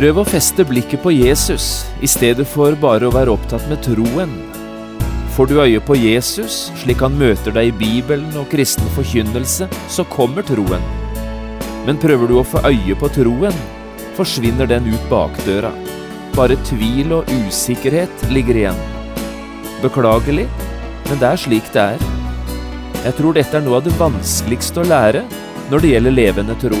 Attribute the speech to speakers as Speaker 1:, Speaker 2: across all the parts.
Speaker 1: Prøv å feste blikket på Jesus i stedet for bare å være opptatt med troen. Får du øye på Jesus, slik han møter deg i Bibelen og kristen forkynnelse, så kommer troen. Men prøver du å få øye på troen, forsvinner den ut bakdøra. Bare tvil og usikkerhet ligger igjen. Beklagelig, men det er slik det er. Jeg tror dette er noe av det vanskeligste å lære når det gjelder levende tro.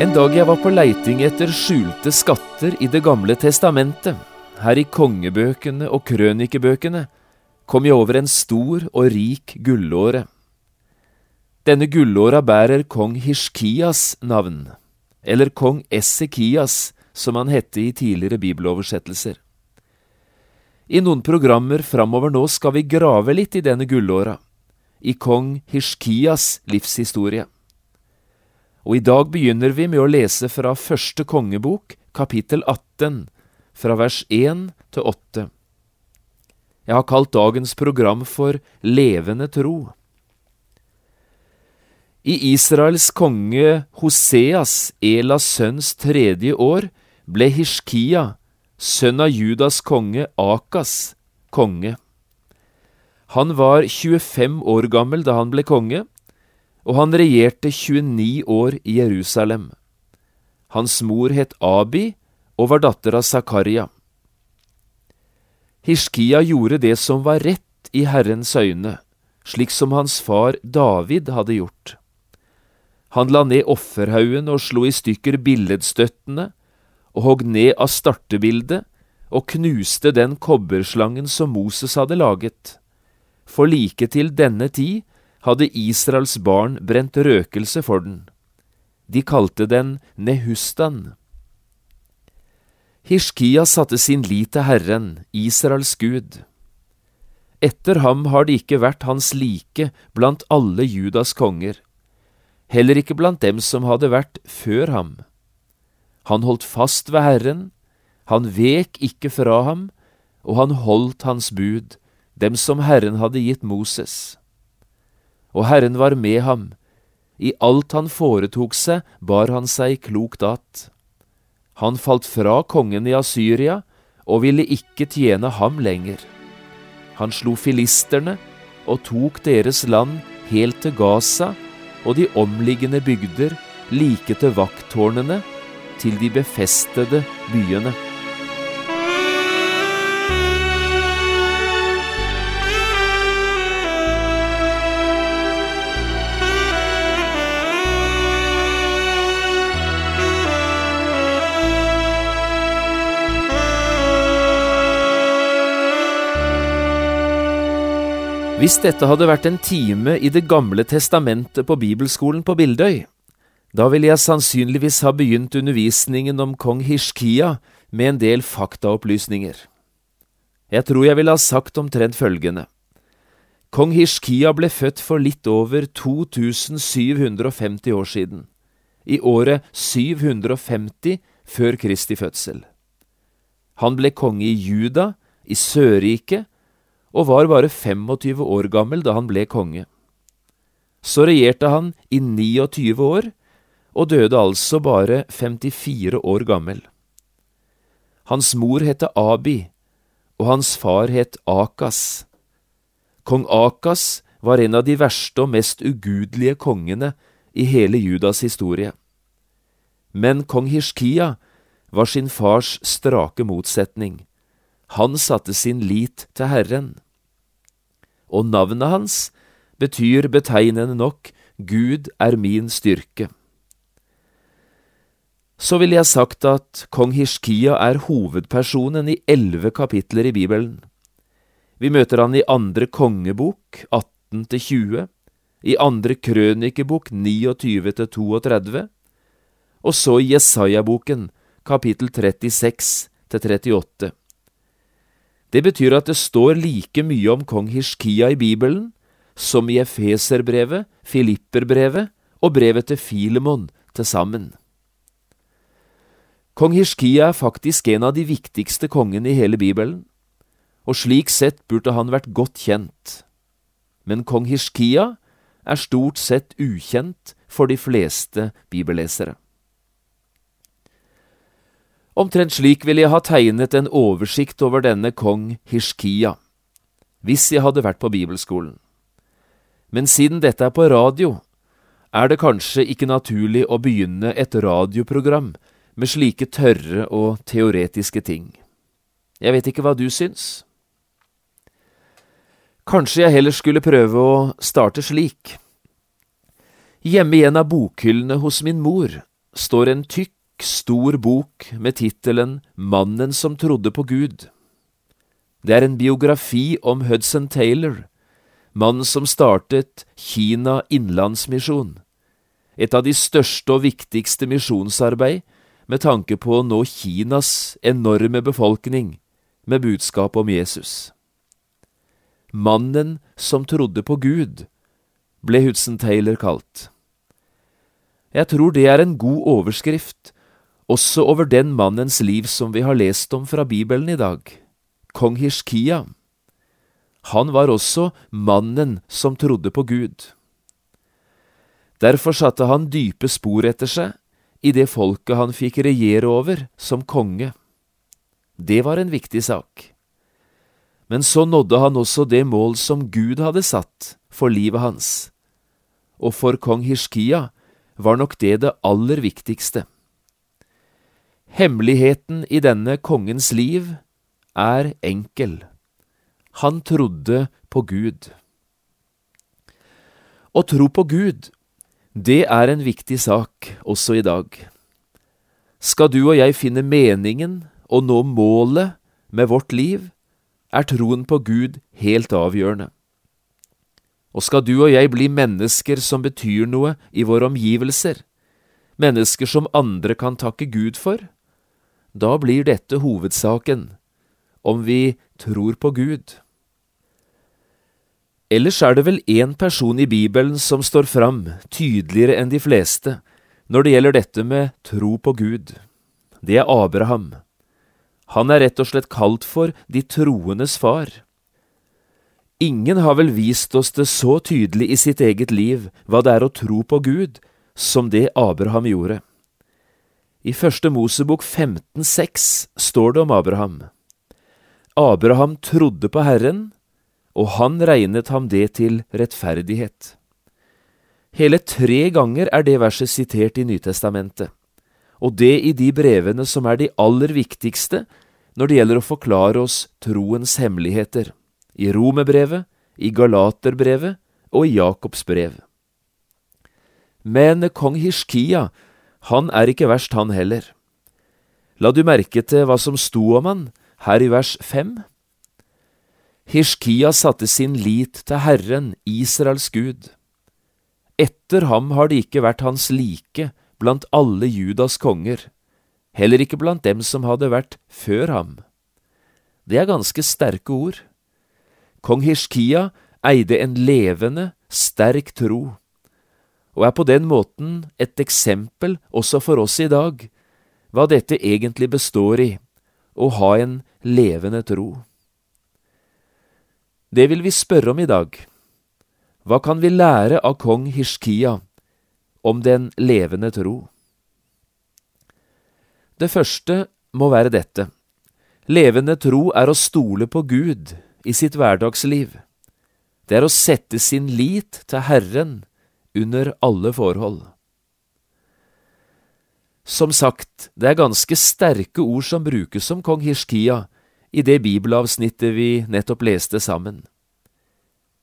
Speaker 1: En dag jeg var på leiting etter skjulte skatter i Det gamle testamentet, her i kongebøkene og krønikebøkene, kom jeg over en stor og rik gullåre. Denne gullåra bærer kong Hishkias navn, eller kong Essekias, som han hette i tidligere bibeloversettelser. I noen programmer framover nå skal vi grave litt i denne gullåra, i kong Hishkias livshistorie. Og i dag begynner vi med å lese fra første kongebok, kapittel 18, fra vers 1 til 8. Jeg har kalt dagens program for Levende tro. I Israels konge Hoseas, Elas sønns tredje år, ble Hishkia, sønn av Judas konge Akas, konge. Han var 25 år gammel da han ble konge, og han regjerte 29 år i Jerusalem. Hans mor het Abi og var datter av Zakaria. Hishkia gjorde det som var rett i Herrens øyne, slik som hans far David hadde gjort. Han la ned offerhaugen og slo i stykker billedstøttene, og hogg ned av startebildet og knuste den kobberslangen som Moses hadde laget. For like til denne tid hadde Israels barn brent røkelse for den. De kalte den Nehustan. Hishkia satte sin lit til Herren, Israels Gud. Etter ham har det ikke vært hans like blant alle Judas konger, heller ikke blant dem som hadde vært før ham. Han holdt fast ved Herren, han vek ikke fra ham, og han holdt hans bud, dem som Herren hadde gitt Moses. Og Herren var med ham, i alt han foretok seg, bar han seg klokt att. Han falt fra kongen i Asyria og ville ikke tjene ham lenger. Han slo filisterne og tok deres land helt til Gaza og de omliggende bygder, like til vakttårnene, til de befestede byene. Hvis dette hadde vært en time i Det gamle testamentet på bibelskolen på Bildøy, da ville jeg sannsynligvis ha begynt undervisningen om kong Hishkia med en del faktaopplysninger. Jeg tror jeg ville ha sagt omtrent følgende. Kong Hishkia ble født for litt over 2750 år siden, i året 750 før Kristi fødsel. Han ble konge i Juda, i Sørriket, og var bare 25 år gammel da han ble konge. Så regjerte han i 29 år, og døde altså bare 54 år gammel. Hans mor het Abi, og hans far het Akas. Kong Akas var en av de verste og mest ugudelige kongene i hele Judas historie. Men kong Hishkia var sin fars strake motsetning. Han satte sin lit til Herren. Og navnet hans betyr betegnende nok Gud er min styrke. så ville jeg sagt at kong Hishkia er hovedpersonen i elleve kapitler i Bibelen. Vi møter han i andre kongebok, 18–20, i andre krønikebok, 29–32, og så i Jesaja-boken, kapittel 36–38. Det betyr at det står like mye om kong Hishkia i Bibelen som i Efeserbrevet, Filipperbrevet og brevet til Filemon til sammen. Kong Hishkia er faktisk en av de viktigste kongene i hele Bibelen, og slik sett burde han vært godt kjent. Men kong Hishkia er stort sett ukjent for de fleste bibellesere. Omtrent slik ville jeg ha tegnet en oversikt over denne kong Hishkia, hvis jeg hadde vært på bibelskolen. Men siden dette er på radio, er det kanskje ikke naturlig å begynne et radioprogram med slike tørre og teoretiske ting. Jeg vet ikke hva du syns. Kanskje jeg heller skulle prøve å starte slik. Hjemme i en av bokhyllene hos min mor står en tykk, stor bok med tittelen Mannen som trodde på Gud. Det er en biografi om Hudson Taylor, mannen som startet Kina Innlandsmisjon, et av de største og viktigste misjonsarbeid med tanke på å nå Kinas enorme befolkning med budskap om Jesus. Mannen som trodde på Gud, ble Hudson Taylor kalt. Jeg tror det er en god overskrift også over den mannens liv som vi har lest om fra Bibelen i dag, kong Hishkia. Han var også mannen som trodde på Gud. Derfor satte han dype spor etter seg i det folket han fikk regjere over som konge. Det var en viktig sak. Men så nådde han også det mål som Gud hadde satt for livet hans, og for kong Hishkia var nok det det aller viktigste. Hemmeligheten i denne kongens liv er enkel. Han trodde på Gud. Å tro på Gud det er en viktig sak også i dag. Skal du og jeg finne meningen og nå målet med vårt liv, er troen på Gud helt avgjørende. Og skal du og jeg bli mennesker som betyr noe i våre omgivelser, mennesker som andre kan takke Gud for, da blir dette hovedsaken, om vi tror på Gud. Ellers er det vel én person i Bibelen som står fram tydeligere enn de fleste når det gjelder dette med tro på Gud. Det er Abraham. Han er rett og slett kalt for de troendes far. Ingen har vel vist oss det så tydelig i sitt eget liv hva det er å tro på Gud, som det Abraham gjorde. I Første Mosebok 15,6 står det om Abraham. Abraham trodde på Herren, og han regnet ham det til rettferdighet. Hele tre ganger er det verset sitert i Nytestamentet, og det i de brevene som er de aller viktigste når det gjelder å forklare oss troens hemmeligheter, i Romerbrevet, i Galaterbrevet og i Jakobs brev. Men kong Hishkia, han er ikke verst, han heller. La du merke til hva som sto om han her i vers fem? Hishkia satte sin lit til Herren, Israels Gud. Etter ham har det ikke vært hans like blant alle Judas konger, heller ikke blant dem som hadde vært før ham. Det er ganske sterke ord. Kong Hishkia eide en levende, sterk tro, og er på den måten et eksempel også for oss i dag, hva dette egentlig består i, å ha en levende tro. Det vil vi spørre om i dag. Hva kan vi lære av kong Hishkia om den levende tro? Det første må være dette. Levende tro er å stole på Gud i sitt hverdagsliv. Det er å sette sin lit til Herren under alle forhold. Som sagt, det er ganske sterke ord som brukes om kong Hishkia i det bibelavsnittet vi nettopp leste sammen.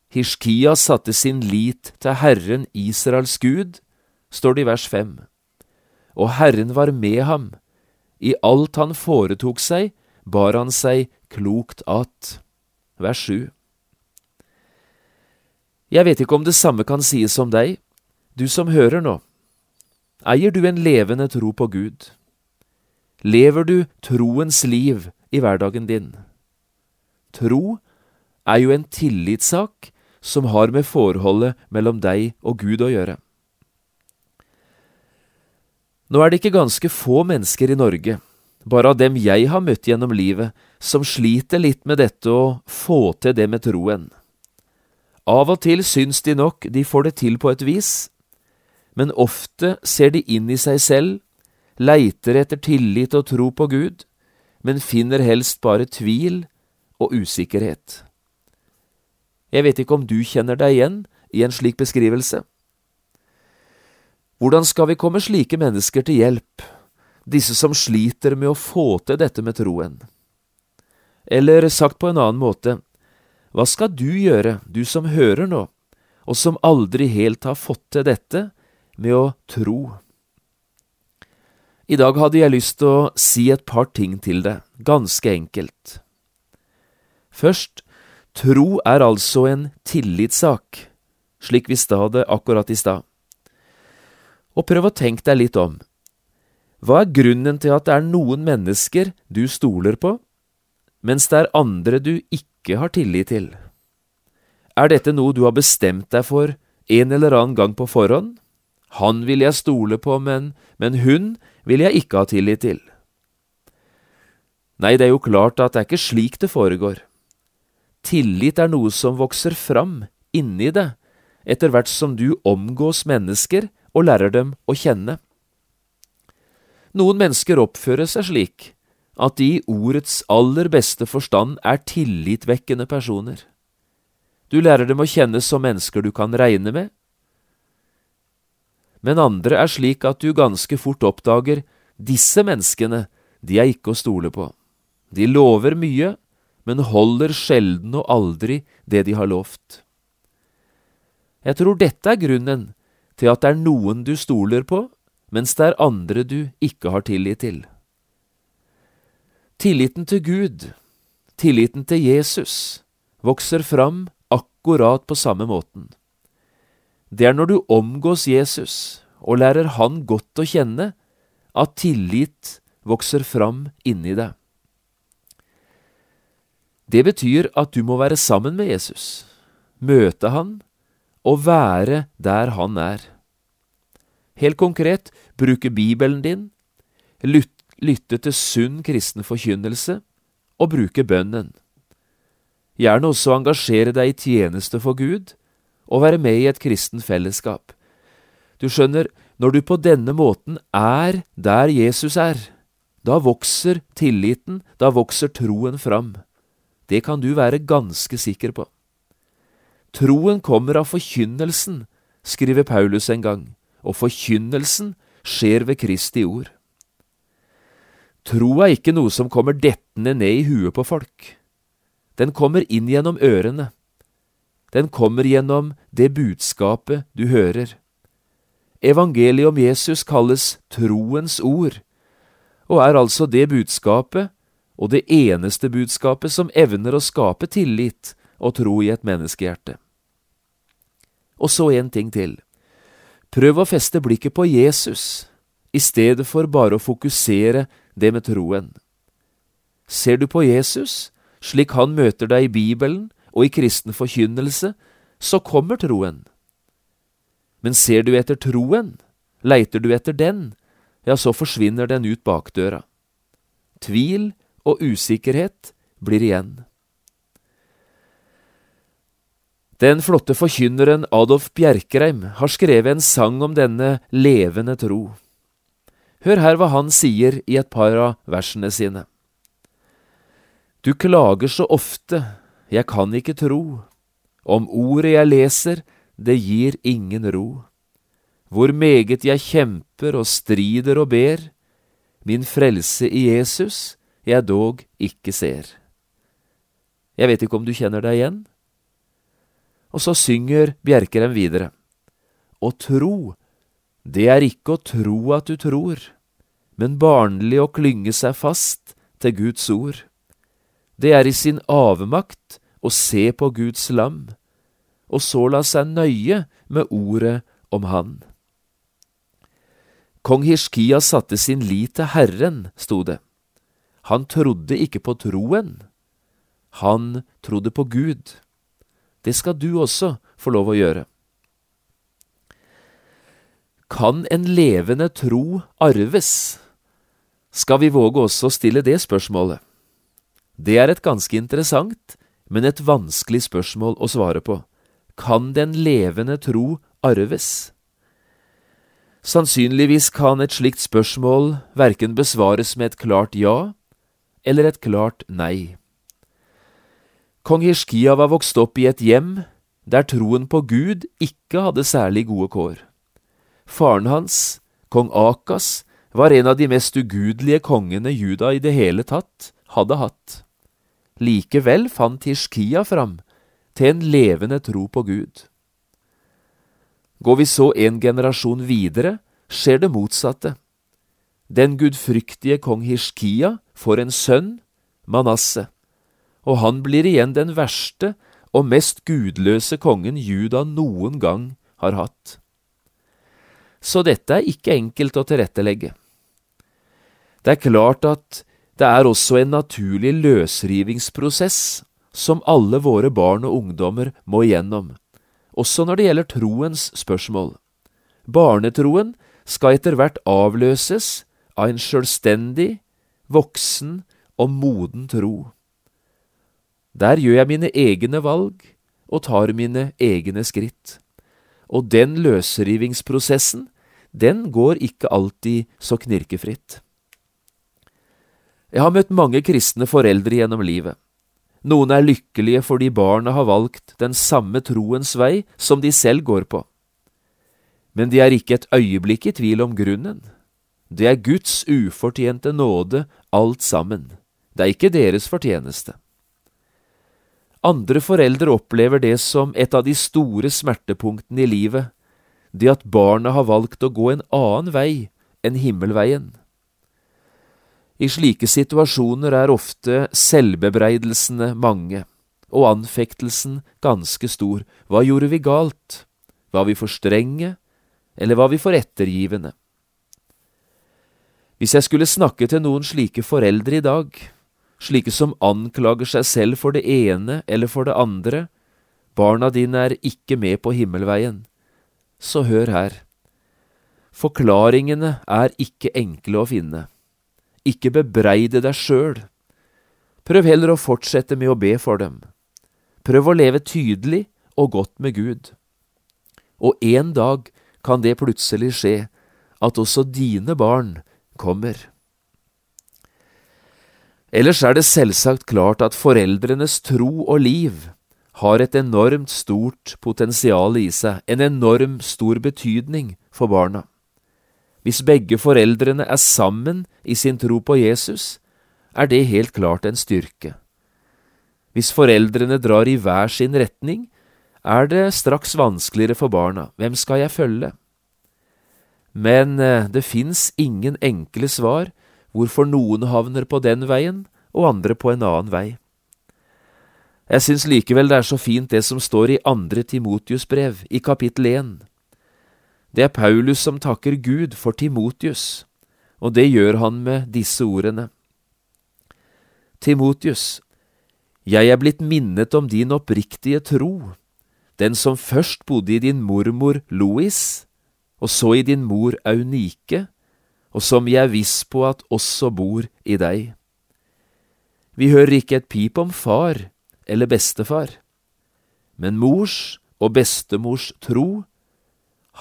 Speaker 1: Hishkia satte sin lit til Herren Israels Gud, står det i vers fem. og Herren var med ham. I alt han foretok seg, bar han seg klokt at. Vers 7. Jeg vet ikke om det samme kan sies om deg, du som hører nå. Eier du en levende tro på Gud? Lever du troens liv i hverdagen din? Tro er jo en tillitssak som har med forholdet mellom deg og Gud å gjøre. Nå er det ikke ganske få mennesker i Norge, bare av dem jeg har møtt gjennom livet, som sliter litt med dette å få til det med troen. Av og til syns de nok de får det til på et vis, men ofte ser de inn i seg selv, leiter etter tillit og tro på Gud, men finner helst bare tvil og usikkerhet. Jeg vet ikke om du kjenner deg igjen i en slik beskrivelse? Hvordan skal vi komme slike mennesker til hjelp, disse som sliter med å få til dette med troen? Eller sagt på en annen måte, hva skal du gjøre, du som hører nå, og som aldri helt har fått til dette med å tro? I dag hadde jeg lyst til å si et par ting til deg, ganske enkelt. Først, tro er altså en tillitssak, slik vi sa det akkurat i stad og prøv å tenke deg litt om. Hva er grunnen til at det er noen mennesker du stoler på, mens det er andre du ikke har tillit til? Er dette noe du har bestemt deg for en eller annen gang på forhånd? Han vil jeg stole på, men, men hun vil jeg ikke ha tillit til. Nei, det er jo klart at det er ikke slik det foregår. Tillit er noe som vokser fram inni deg etter hvert som du omgås mennesker og lærer dem å kjenne. Noen mennesker oppfører seg slik at de i ordets aller beste forstand er tillitvekkende personer. Du lærer dem å kjenne som mennesker du kan regne med. Men andre er slik at du ganske fort oppdager disse menneskene, de er ikke å stole på. De lover mye, men holder sjelden og aldri det de har lovt. Jeg tror dette er grunnen til at det er noen du stoler på, mens det er andre du ikke har tillit til. Tilliten til Gud, tilliten til Jesus, vokser fram akkurat på samme måten. Det er når du omgås Jesus og lærer Han godt å kjenne, at tillit vokser fram inni deg. Det betyr at du må være sammen med Jesus, møte Han og være der han er. Helt konkret bruke Bibelen din, lytte til sunn kristen forkynnelse og bruke bønnen. Gjerne også engasjere deg i tjeneste for Gud og være med i et kristen fellesskap. Du skjønner, når du på denne måten er der Jesus er, da vokser tilliten, da vokser troen fram. Det kan du være ganske sikker på. Troen kommer av forkynnelsen, skriver Paulus en gang, og forkynnelsen skjer ved Kristi ord. Tro er ikke noe som kommer dettende ned i huet på folk. Den kommer inn gjennom ørene. Den kommer gjennom det budskapet du hører. Evangeliet om Jesus kalles troens ord, og er altså det budskapet, og det eneste budskapet som evner å skape tillit og tro i et menneskehjerte. Og så en ting til. Prøv å feste blikket på Jesus, i stedet for bare å fokusere det med troen. Ser du på Jesus, slik han møter deg i Bibelen og i kristen forkynnelse, så kommer troen. Men ser du etter troen, leiter du etter den, ja, så forsvinner den ut bakdøra. Tvil og usikkerhet blir igjen. Den flotte forkynneren Adolf Bjerkreim har skrevet en sang om denne levende tro. Hør her hva han sier i et par av versene sine. Du klager så ofte, jeg kan ikke tro, om ordet jeg leser, det gir ingen ro. Hvor meget jeg kjemper og strider og ber, min frelse i Jesus jeg dog ikke ser. Jeg vet ikke om du kjenner deg igjen? Og så synger Bjerkrem videre. Å tro, det er ikke å tro at du tror, men barnlig å klynge seg fast til Guds ord. Det er i sin avmakt å se på Guds lam, og så la seg nøye med ordet om Han. Kong Hiskia satte sin lit til Herren, sto det. Han trodde ikke på troen, han trodde på Gud. Det skal du også få lov å gjøre. Kan en levende tro arves? Skal vi våge også å stille det spørsmålet? Det er et ganske interessant, men et vanskelig spørsmål å svare på. Kan den levende tro arves? Sannsynligvis kan et slikt spørsmål verken besvares med et klart ja eller et klart nei. Kong Hishkia var vokst opp i et hjem der troen på Gud ikke hadde særlig gode kår. Faren hans, kong Akas, var en av de mest ugudelige kongene Juda i det hele tatt hadde hatt. Likevel fant Hishkia fram til en levende tro på Gud. Går vi så en generasjon videre, skjer det motsatte. Den gudfryktige kong Hishkia får en sønn, Manasseh, og han blir igjen den verste og mest gudløse kongen Juda noen gang har hatt så dette er ikke enkelt å tilrettelegge. Det er klart at det er også en naturlig løsrivingsprosess som alle våre barn og ungdommer må igjennom, også når det gjelder troens spørsmål. Barnetroen skal etter hvert avløses av en selvstendig, voksen og moden tro. Der gjør jeg mine egne valg og tar mine egne skritt. Og den løsrivingsprosessen, den går ikke alltid så knirkefritt. Jeg har møtt mange kristne foreldre gjennom livet. Noen er lykkelige fordi barna har valgt den samme troens vei som de selv går på. Men de er ikke et øyeblikk i tvil om grunnen. Det er Guds ufortjente nåde alt sammen. Det er ikke deres fortjeneste. Andre foreldre opplever det som et av de store smertepunktene i livet, det at barna har valgt å gå en annen vei enn himmelveien. I slike situasjoner er ofte selvbebreidelsene mange, og anfektelsen ganske stor. Hva gjorde vi galt? Var vi for strenge, eller var vi for ettergivende? Hvis jeg skulle snakke til noen slike foreldre i dag, slike som anklager seg selv for det ene eller for det andre, barna dine er ikke med på himmelveien, så hør her. Forklaringene er ikke enkle å finne. Ikke bebreide deg sjøl. Prøv heller å fortsette med å be for dem. Prøv å leve tydelig og godt med Gud. Og en dag kan det plutselig skje at også dine barn kommer. Ellers er det selvsagt klart at foreldrenes tro og liv har et enormt stort potensial i seg, en enorm stor betydning for barna. Hvis begge foreldrene er sammen i sin tro på Jesus, er det helt klart en styrke. Hvis foreldrene drar i hver sin retning, er det straks vanskeligere for barna. Hvem skal jeg følge? Men eh, det fins ingen enkle svar hvorfor noen havner på den veien og andre på en annen vei. Jeg syns likevel det er så fint det som står i andre Timotius brev, i kapittel 1. Det er Paulus som takker Gud for Timotius, og det gjør han med disse ordene. Timotius, jeg er blitt minnet om din oppriktige tro, den som først bodde i din mormor Louis, og så i din mor Aunike, og som jeg er viss på at også bor i deg. Vi hører ikke et pip om far eller bestefar, men mors og bestemors tro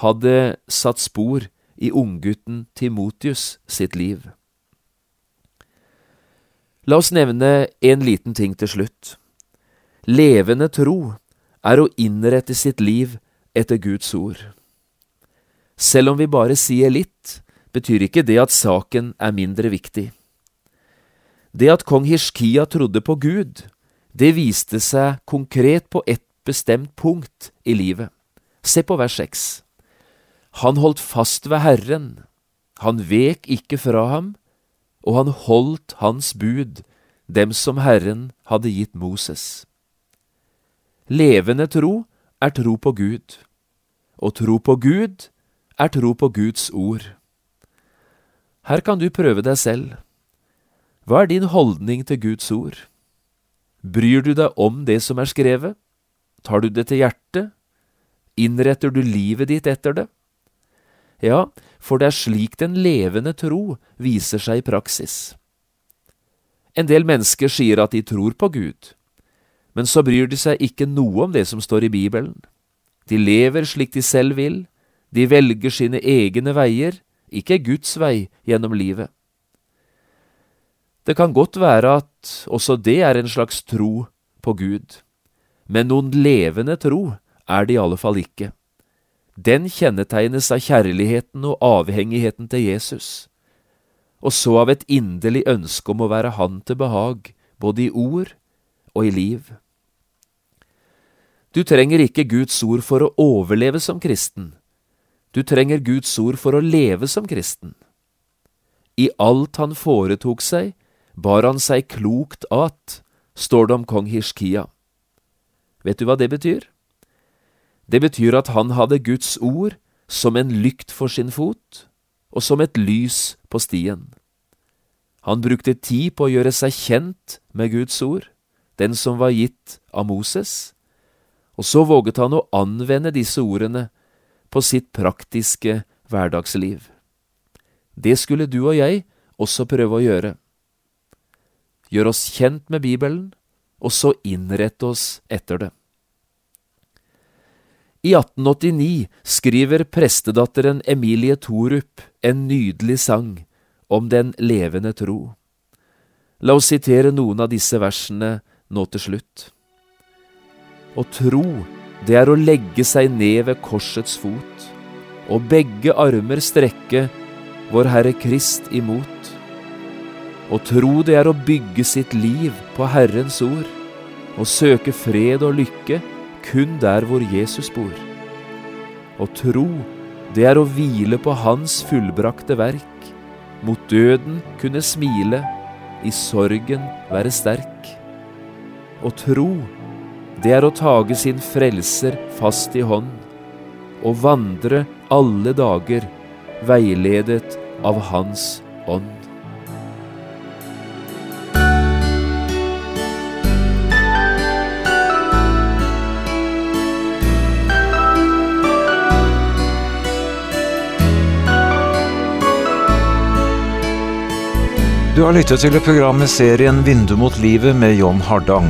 Speaker 1: hadde satt spor i unggutten Timotius sitt liv. La oss nevne en liten ting til slutt. Levende tro er å innrette sitt liv etter Guds ord. Selv om vi bare sier litt, betyr ikke det at saken er mindre viktig. Det at kong Hishkia trodde på Gud, det viste seg konkret på ett bestemt punkt i livet. Se på vers seks. Han holdt fast ved Herren, han vek ikke fra ham, og han holdt hans bud, dem som Herren hadde gitt Moses. Levende tro er tro på Gud, og tro på Gud er tro på Guds ord. Her kan du prøve deg selv. Hva er din holdning til Guds ord? Bryr du deg om det som er skrevet? Tar du det til hjertet? Innretter du livet ditt etter det? Ja, for det er slik den levende tro viser seg i praksis. En del mennesker sier at de tror på Gud, men så bryr de seg ikke noe om det som står i Bibelen. De lever slik de selv vil, de velger sine egne veier, ikke Guds vei gjennom livet. Det kan godt være at også det er en slags tro på Gud, men noen levende tro er det i alle fall ikke. Den kjennetegnes av kjærligheten og avhengigheten til Jesus, og så av et inderlig ønske om å være Han til behag, både i ord og i liv. Du trenger ikke Guds ord for å overleve som kristen, du trenger Guds ord for å leve som kristen. I alt han foretok seg, bar han seg klokt at, står det om kong Hishkia. Vet du hva det betyr? Det betyr at han hadde Guds ord som en lykt for sin fot, og som et lys på stien. Han brukte tid på å gjøre seg kjent med Guds ord, den som var gitt av Moses, og så våget han å anvende disse ordene på sitt praktiske hverdagsliv. Det skulle du og jeg også prøve å gjøre. Gjør oss kjent med Bibelen, og så innrette oss etter det. I 1889 skriver prestedatteren Emilie Thorup en nydelig sang om den levende tro. La oss sitere noen av disse versene nå til slutt. Å tro, det er å legge seg ned ved korsets fot, og begge armer strekke vår Herre Krist imot. Å tro, det er å bygge sitt liv på Herrens ord, og søke fred og lykke kun der hvor Jesus bor. Å tro, det er å hvile på Hans fullbrakte verk, mot døden kunne smile, i sorgen være sterk. Å tro, det er å tage sin frelser fast i hånd, og vandre alle dager veiledet av Hans ånd.
Speaker 2: Du har lyttet til programmet serien Vindu mot livet med John Hardang.